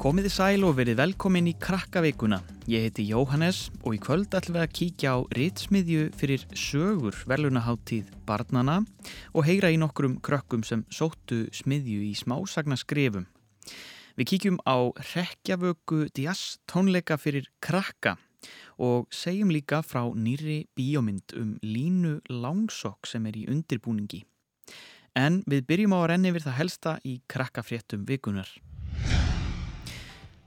Komiði sæl og verið velkomin í krakkaveikuna. Ég heiti Jóhannes og í kvöld ætlum við að kíkja á ritsmiðju fyrir sögur verðlunaháttíð barnana og heyra í nokkrum krökkum sem sóttu smiðju í smásagna skrifum. Við kíkjum á rekjavöku Dias tónleika fyrir krakka og segjum líka frá nýri bíómynd um línu langsokk sem er í undirbúningi. En við byrjum á að renni við það helsta í krakkafréttum vikunar.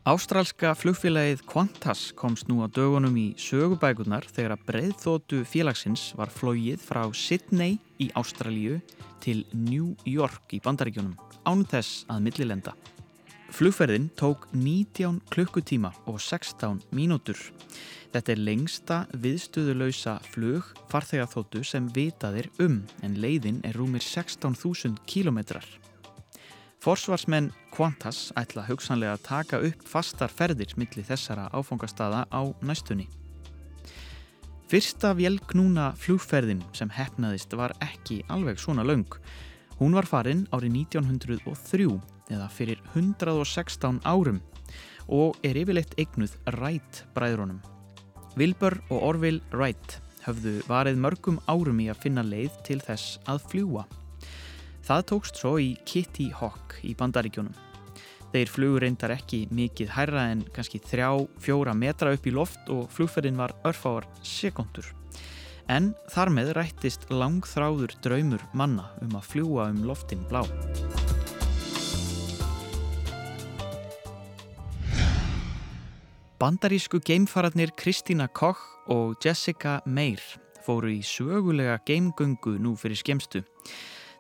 Ástrálska flugfélagið Qantas komst nú á dögunum í sögubækunar þegar að breyðþótu félagsins var flóið frá Sydney í Ástralíu til New York í bandaríkjónum án þess að millilenda. Flugferðin tók 19 klukkutíma og 16 mínútur. Þetta er lengsta viðstöðulausa flug farþegarþóttu sem vitaðir um en leiðin er rúmir 16.000 kílometrar. Forsvarsmenn Qantas ætla hugsanlega að taka upp fastar ferðir millir þessara áfangastada á næstunni. Fyrsta vélknúna flugferðin sem hefnaðist var ekki alveg svona laung. Hún var farin árið 1903 eða fyrir 116 árum og er yfirleitt eignuð Wright bræðrónum. Wilbur og Orville Wright höfðu varið mörgum árum í að finna leið til þess að fljúa. Það tókst svo í Kitty Hawk í bandaríkjónum. Þeir flugur reyndar ekki mikið hærra en kannski þrjá, fjóra metra upp í loft og flugferðin var örfáar sekundur. En þar með rættist langþráður draumur manna um að fljúa um loftin blá. Bandarísku geimfararnir Kristína Koch og Jessica Meir fóru í sögulega geimgöngu nú fyrir skemstu.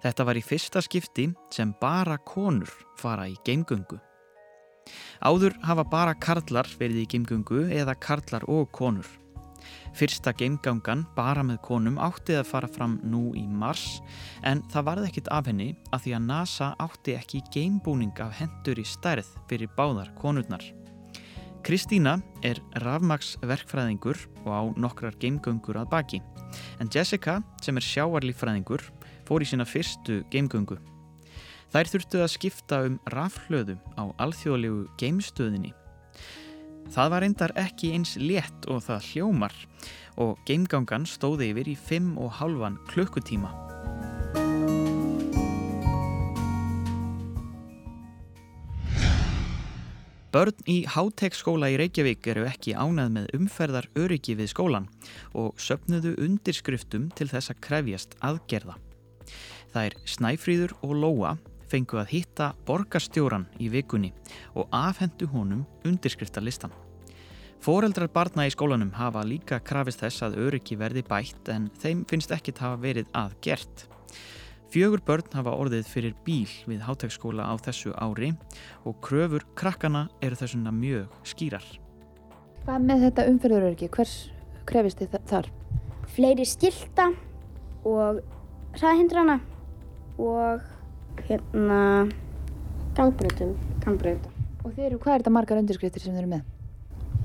Þetta var í fyrsta skipti sem bara konur fara í geimgöngu. Áður hafa bara karlar verið í geimgöngu eða karlar og konur. Fyrsta geimgangan bara með konum átti að fara fram nú í mars en það varði ekkit af henni að því að NASA átti ekki geimbúning af hendur í stærð fyrir báðar konurnar. Kristína er rafmagsverkfræðingur og á nokkrar geimgöngur að baki. En Jessica, sem er sjáarlífræðingur, fór í sína fyrstu geimgöngu. Þær þurftu að skipta um rafhlöðu á alþjóðlegu geimstöðinni. Það var reyndar ekki eins létt og það hljómar og geimgangan stóði yfir í 5,5 klukkutíma. Börn í Háteksskóla í Reykjavík eru ekki ánað með umferðar öryggi við skólan og söpnuðu undirskriftum til þess að krefjast aðgerða. Er Snæfríður og Lóa fengu að hitta borgarstjóran í vikunni og afhendu honum undirskriftarlistan. Fóreldrar barna í skólanum hafa líka krafist þess að öryggi verði bætt en þeim finnst ekkit hafa verið aðgert. Fjögur börn hafa orðið fyrir bíl við hátegsskóla á þessu ári og kröfur krakkana eru þessuna mjög skýrar. Hvað með þetta umferðuröryggi? Hvers krefist þið þar? Fleiri skilta og ræðhindrana og hérna gangbreytum. gangbreytum. Og þeir eru, hvað er þetta margar undirskriftir sem þeir eru með?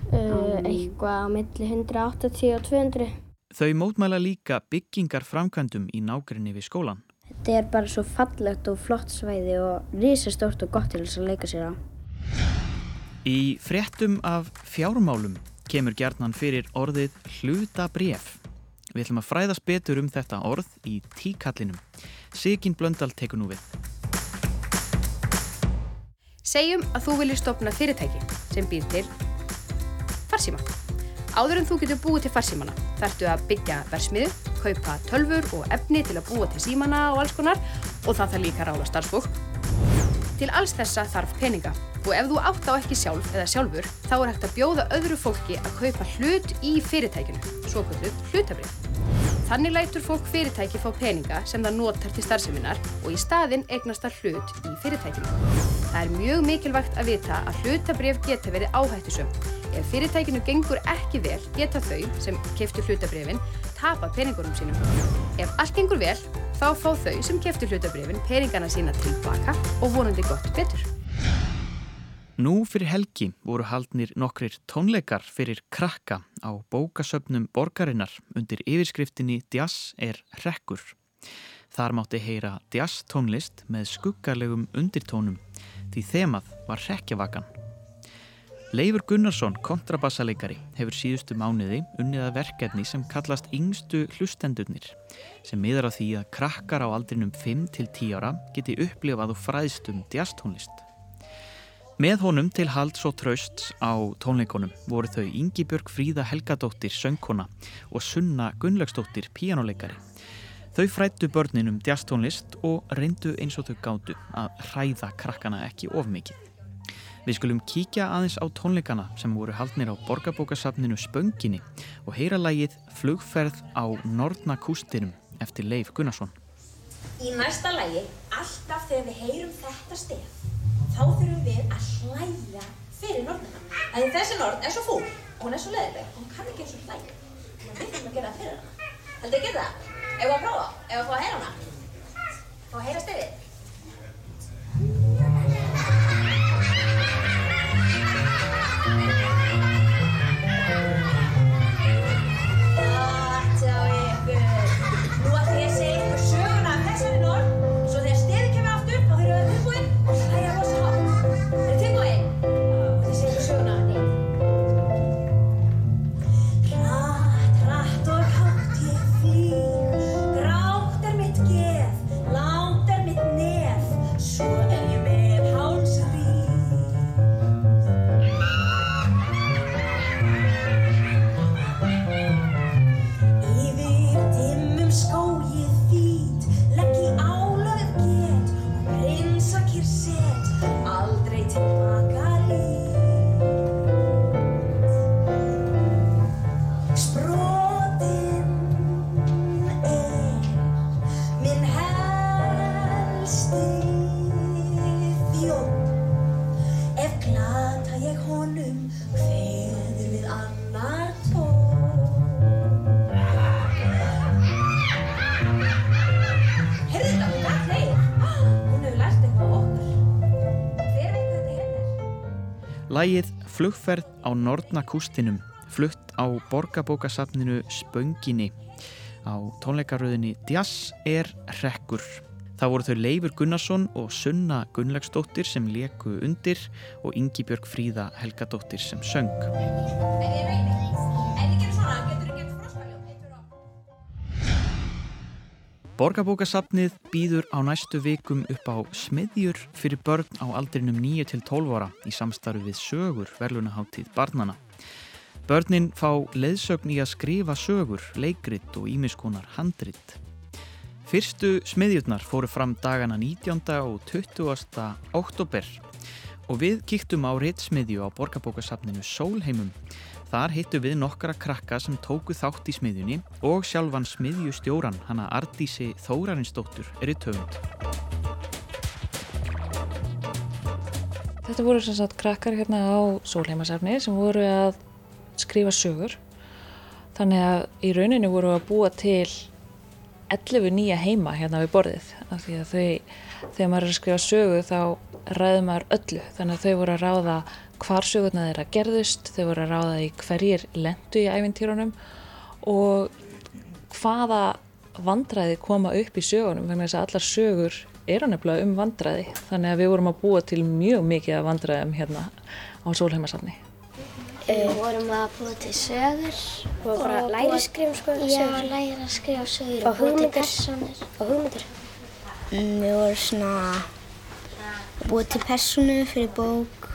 Uh, eitthvað á milli 180 og 200. Þau mótmæla líka byggingar framkvæmdum í nákrenni við skólan. Þetta er bara svo fallegt og flott svæði og risastórt og gott til þess að leika sér á. Í fréttum af fjármálum kemur gjarnan fyrir orðið hlutabref. Við ætlum að fræðast betur um þetta orð í tíkallinum. Sigin Blöndal tekur nú við. Segjum að þú viljið stopna fyrirtæki sem býr til farsíma. Áður en þú getur búið til farsímana þarftu að byggja versmiðu kaupa tölfur og efni til að búa til símana og alls konar og það þarf líka að ráða starfsfólk. Til alls þessa þarf peninga og ef þú átt á ekki sjálf eða sjálfur þá er hægt að bjóða öðru fólki að kaupa hlut í fyrirtækinu, svo kvölduð hlutabrið. Þannig lætur fólk fyrirtæki fá peninga sem það notar til starfseminar og í staðinn eignast það hlut í fyrirtækinu. Það er mjög mikilvægt að vita að hlutabrif geta verið áhættisum. Ef fyrirtækinu gengur ekki vel geta þau sem keftu hlutabrifin tapa peningunum sínum. Ef allt gengur vel, þá fá þau sem keftu hlutabrifin peningana sína tilbaka og vonandi gott betur. Nú fyrir helgi voru haldnir nokkrir tónleikar fyrir krakka á bókasöpnum borgarinnar undir yfirskriftinni Djass er rekkur. Þar mátti heyra Djass tónlist með skuggarlegum undirtónum því þemað var rekjavakan. Leifur Gunnarsson, kontrabassaleikari, hefur síðustu mánuði unniða verkefni sem kallast yngstu hlustendurnir sem miðar á því að krakkar á aldrinum 5-10 ára geti upplifað og fræðst um djastónlist. Með honum til halds og trausts á tónleikonum voru þau Ingi Björg Fríða Helgadóttir söngkona og Sunna Gunnlaugsdóttir píjánuleikari. Þau frættu börnin um djastónlist og reyndu eins og þau gáttu að hræða krakkana ekki of mikið. Við skulum kíkja aðeins á tónleikana sem voru haldnir á borgarbókasafninu Spönginni og heyra lægið Flugferð á Nordnakústinum eftir Leif Gunnarsson. Í næsta lægi, alltaf þegar við heyrum þetta stef, þá þurfum við að hlæja fyrir Nordnina. En þessi Nord er svo fúl og hún er svo leðileg og hún kann ekki eins og hlæja. Við þurfum að gera það fyrir hana. Heldur þið að gera það? Ef við að prófa? Ef við að fá að heyra hana? Fá að heyra stefið? Gott Lægið Flugferð á Nordnakústinum flutt á borgarbókasafninu Spönginni á tónleikaröðinni Djass er rekkur. Það voru þau Leifur Gunnarsson og Sunna Gunnlaugsdóttir sem leku undir og Ingi Björg Fríða Helgadóttir sem söng. Borgarbókasafnið býður á næstu vikum upp á smiðjur fyrir börn á aldrinum 9 til 12 ára í samstarfi við sögur verðlunaháttíð barnana. Börnin fá leiðsögn í að skrifa sögur, leikrit og ímiskonar handrit. Fyrstu smiðjurnar fóru fram dagana 19. og 20. oktober og við kíktum á ritsmiðju á borgarbókasafninu Sólheimum. Þar hittu við nokkra krakka sem tóku þátt í smiðjunni og sjálfan smiðjustjóran, hana Ardísi Þórarinsdóttur, er í töfund. Þetta voru sem sagt krakkar hérna á sólheimasafni sem voru að skrifa sögur. Þannig að í rauninni voru að búa til 11 nýja heima hérna við borðið. Því að þau, þegar maður er að skrifa sögu þá ræður maður öllu. Þannig að þau voru að ráða hvar sögurna þeirra gerðust, þau voru að ráða í hverjir lendu í æfintýrunum og hvaða vandræði koma upp í sögunum vegna þess að allar sögur eru nefnilega um vandræði þannig að við vorum að búa til mjög mikið af vandræðum hérna á Sólheimasafni. Við vorum að búa til sögur Og bara læra að skrifa sko Já, sögur. læra að skrifa sögur Og og búa til personur. Og hugmyndir. Mm, Við vorum svona að búa til personu fyrir bók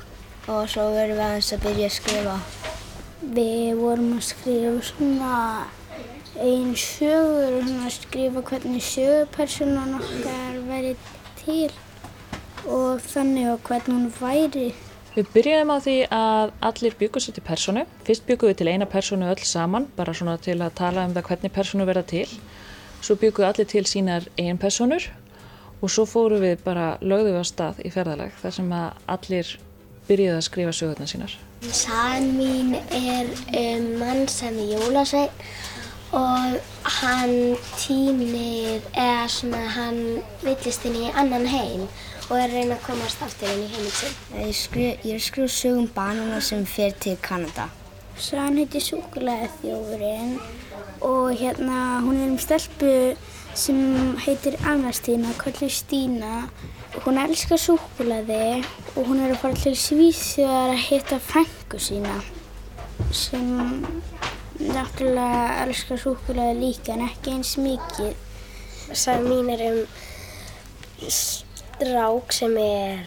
og svo verðum við aðeins að byrja að skrifa. Við vorum að skrifa svona einn sögur og svona að skrifa hvernig sögupersonan okkar væri til og þannig og hvernig hún væri. Við byrjuðum á því að allir byggu sér til personu. Fyrst byggum við til eina personu öll saman, bara svona til að tala um það hvernig personu verða til. Svo byggum við allir til sínar eigin personur og svo fórum við bara, lögðum við á stað í ferðalag þar sem að allir byrjuðu að skrifa sögurnar sínar. Sagan mín er um mann sem er jólasveinn og hann týnir, eða svona hann villist inn í annan heim og er að reyna að komast aftur inn í heiminn sinn. Ég, er að skrifa sögum banana sem fer til Kanada. Sagan heitir Súkulega þjófurinn og hérna hún er um stelpu sem heitir Anna-Stína, kallið Stína. Hún elskar súkulaði og hún er að fara til Svíþjóðar að hitta fengu sína sem náttúrulega elskar súkulaði líka en ekki eins mikið. Saga mín er um strák sem er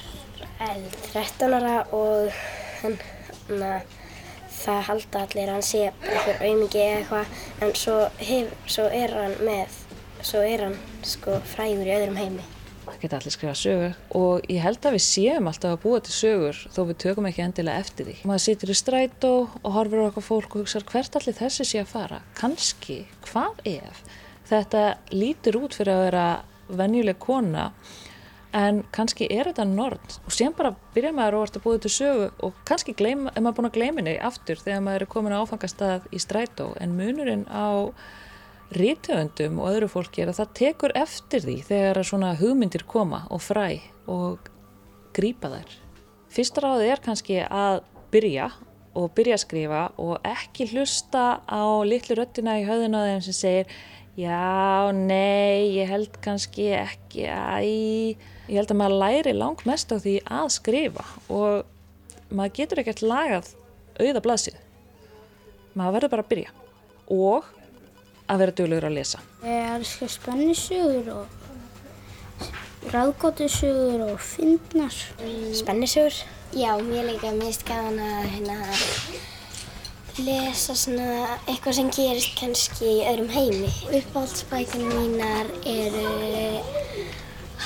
13 ára og hann, það halda allir að hann sé einhver auðmingi eða eitthvað en svo, hef, svo er hann með, svo er hann sko frægur í öðrum heimi. Það geta allir skrifað sögur og ég held að við séum alltaf að búa til sögur þó við tökum ekki endilega eftir því. Maður situr í strætó og horfir á okkar fólk og hugsa hvert allir þessi sé að fara. Kanski, hvað ef þetta lítur út fyrir að vera venjuleg kona en kannski er þetta nord og sem bara byrja maður og ert að búið til sögu og kannski gleyma, er maður búin að gleyma henni aftur þegar maður er komin á áfangastað í strætó en munurinn á rítöfundum og öðru fólki er að það tekur eftir því þegar svona hugmyndir koma og fræ og grýpa þær. Fyrsta ráði er kannski að byrja og byrja að skrifa og ekki hlusta á litlu röttina í höðun á þeim sem segir já, nei, ég held kannski ekki að ég held að maður læri langt mest á því að skrifa og maður getur ekkert lagað auða blaðsið maður verður bara að byrja. Og að vera döglegur að lesa Ég elskar spennisugur og ráðgótisugur og fyndnar Spennisugur? Já, mér líka mist gaman að hérna lesa svona eitthvað sem gerist kannski í öðrum heimi. Uppáhaldsbækuna mínar eru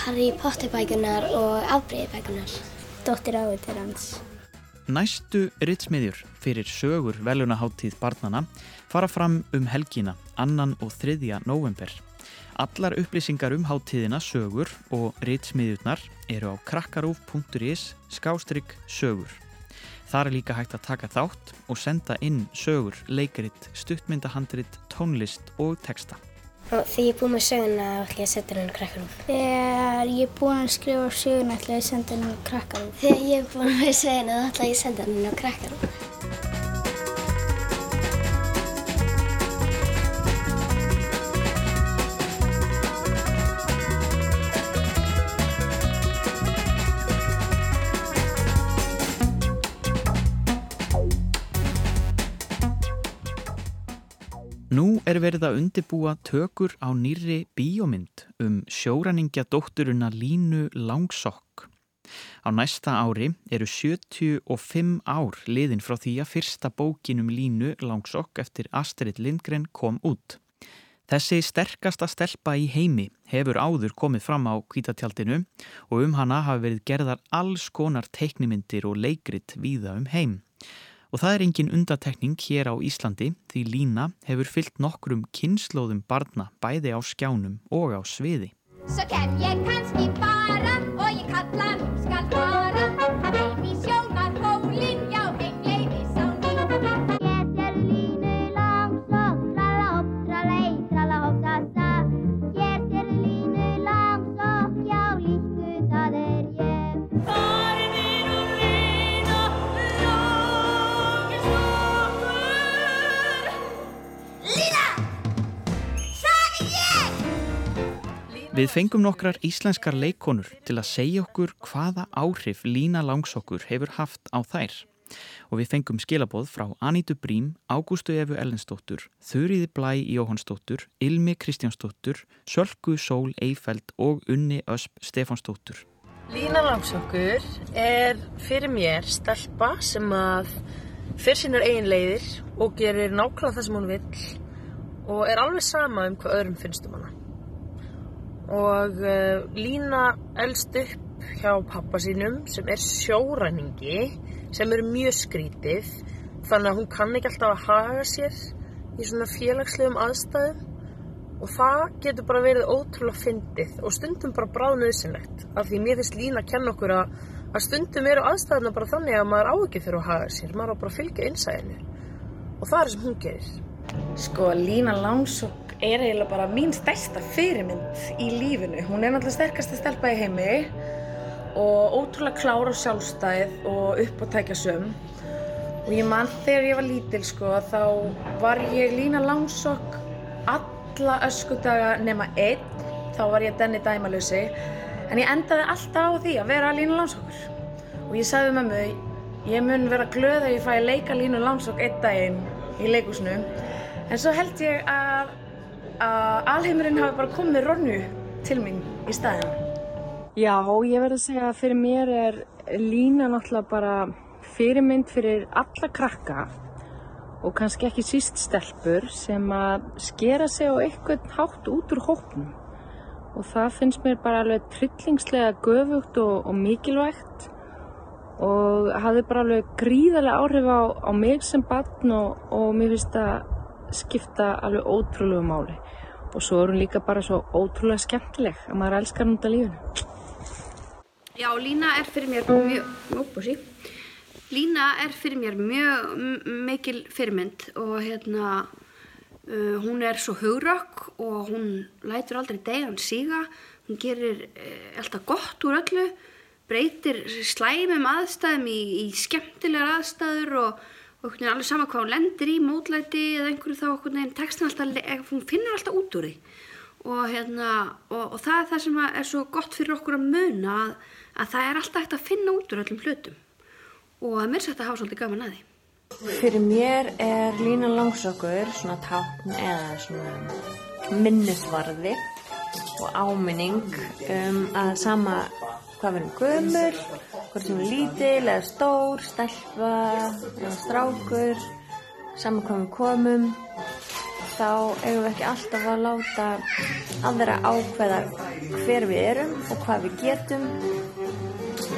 Harry Potter bækunar og afbreyðbækunar. Dóttir áður hans. Næstu ritsmiðjur fyrir sögur velunaháttíð barnana fara fram um helgina, annan og þriðja november. Allar upplýsingar um háttíðina sögur og ritsmiðjurnar eru á krakkarúf.is skástrygg sögur. Þar er líka hægt að taka þátt og senda inn sögur, leikaritt, stuttmyndahandrit, tónlist og texta. Og þegar ég er búin með söguna ætla ég að setja henni krakkarúf. Þegar ég er búin að skrifa söguna ætla ég að senda henni krakkarúf. Þegar ég er búin með söguna ætla ég að senda henni krakkarúf. Nú er verið að undibúa tökur á nýri bíómynd um sjóræningja dótturuna Línu Langsokk. Á næsta ári eru 75 ár liðin frá því að fyrsta bókinum Línu Langsokk eftir Astrid Lindgren kom út. Þessi sterkasta stelpa í heimi hefur áður komið fram á kvítatjaldinu og um hana hafi verið gerðar alls konar teiknimyndir og leikrit víða um heim. Og það er engin undatekning hér á Íslandi því Lína hefur fyllt nokkrum kynnslóðum barna bæði á skjánum og á sviði. Svo kem ég kannski bara og ég kalla Við fengum nokkrar íslenskar leikonur til að segja okkur hvaða áhrif Lína Langsokkur hefur haft á þær. Og við fengum skilaboð frá Anítu Brím, Ágústu Efu Ellensdóttur, Þurriði Blæ Jóhannsdóttur, Ilmi Kristjánsdóttur, Sölku Sól Eifeld og Unni Ösp Stefánsdóttur. Lína Langsokkur er fyrir mér stelpa sem að fyrir sínar eigin leiðir og gerir nákvæmlega það sem hún vill og er alveg sama um hvað öðrum finnst um hana. Og uh, Lína elst upp hjá pappa sínum sem er sjóræningi sem er mjög skrítið þannig að hún kann ekki alltaf að haga sér í svona félagslegum aðstæðum og það getur bara verið ótrúlega fyndið og stundum bara bráðnöðsynlegt af því mér finnst Lína að kenna okkur að, að stundum eru aðstæðuna bara þannig að maður á ekki fyrir að haga sér, maður á bara að fylgja innsæðinu og það er sem hún gerir. Sko, Lína Langsokk er eiginlega bara mín stærsta fyrirmynd í lífinu. Hún er náttúrulega sterkasta stelpa í heimi og ótrúlega klár og sjálfstæð og uppáttækjasöm. Og ég man þegar ég var lítil, sko, þá var ég Lína Langsokk alla öskudaga nema einn, þá var ég denni dæmalösi, en ég endaði alltaf á því að vera línu lánsokkur. Og ég sagði með mömmu, ég mun vera glöð að ég fæ að leika línu lánsokk einn daginn í leikúsinu, en svo held ég að, að alheimurinn hafi bara komið Ronju til mín í staðinn. Já, ég verð að segja að fyrir mér er lína náttúrulega bara fyrirmynd fyrir alla krakka og kannski ekki síst stelpur sem að skera sig á einhvern hátt út úr hópnum. Og það finnst mér bara alveg trillingslega göfugt og, og mikilvægt og hafði bara alveg gríðarlega áhrif á, á mig sem barn og, og mér finnst að skipta alveg ótrúlegu máli. Og svo er hún líka bara svo ótrúlega skemmtileg að maður elskar hún út af lífinu. Já, Lína er fyrir mér mjög, óbúsi, Lína er fyrir mér mjög mikil fyrirmynd og hérna, uh, hún er svo hugrökk og hún lætur aldrei degan síga, hún gerir uh, alltaf gott úr öllu, breytir slæmum aðstæðum í, í skemmtilegar aðstæður og, og alveg sama hvað hún lendir í, mótlæti eða einhverju þá einhvern veginn textin alltaf, hún finnur alltaf út úr því og, hérna, og, og það er það sem að er svo gott fyrir okkur að muna að, að það er alltaf hægt að finna út úr öllum hlutum og er mér sætt að hafa svolítið gaman að því. Fyrir mér er lína langsokkur svona tákn eða svona minnisvarði og áminning um að sama hvað við erum gömur, hvort sem er lítil eða stór, stelpa eða strákur, sama hvað við komum, þá eigum við ekki alltaf að láta aðra ákveða hver við erum og hvað við getum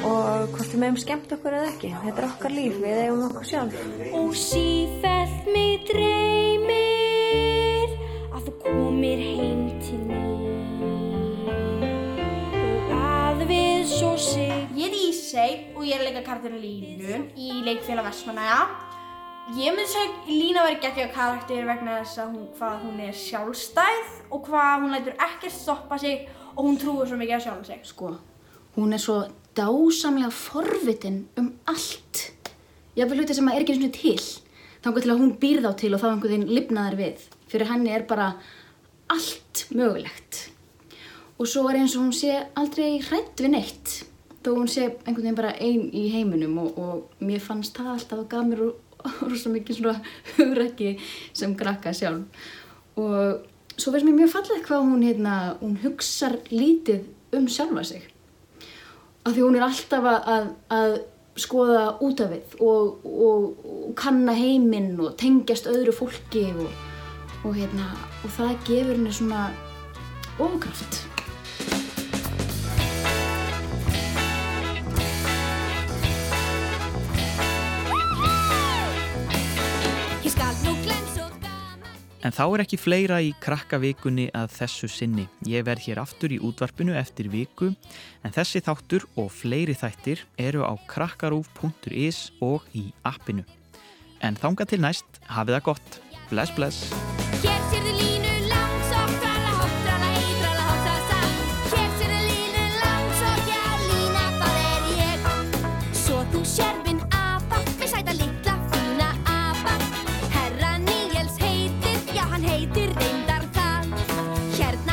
og hvort við meðum skemmt okkur eða ekki. Þetta er okkar líf, við eigum okkur sjálf. Og sífellt mig dreymir að þú komir heim til mín og að við svo sig Ég er Ísei og ég er að leika karakterin Línu í leikfélag Vestmannaja. Ég myndi segja að Lína verið geggja karakter vegna þess að hún, hvað hún er sjálfstæð og hvað hún lætur ekkert stoppa sig og hún trúir svo mikið á sjálf sig. Sko, hún er svo dásamlega forvitin um allt. Jafnvel hluti sem að er ekki einu sinni til. Þannig til að hún býr þá til og þá einhvern veginn lifnaðar við. Fyrir henni er bara allt mögulegt. Og svo er eins og hún sé aldrei hrætt við neitt. Þó hún sé einhvern veginn bara ein í heiminum og, og mér fannst það alltaf að gaf mér rosa mikið svona hugrekki sem krakka sjálf. Og svo finnst mér mjög fallið hvað hún, hérna, hún hugsar lítið um sjálfa sig af því hún er alltaf að, að, að skoða út af við og, og, og kanna heiminn og tengjast öðru fólki og, hérna, það gefur henni svona ofkraft. En þá er ekki fleira í krakkavikunni að þessu sinni. Ég verð hér aftur í útvarpinu eftir viku en þessi þáttur og fleiri þættir eru á krakkarúf.is og í appinu. En þanga til næst, hafið það gott. Bless, bless. Hjertene er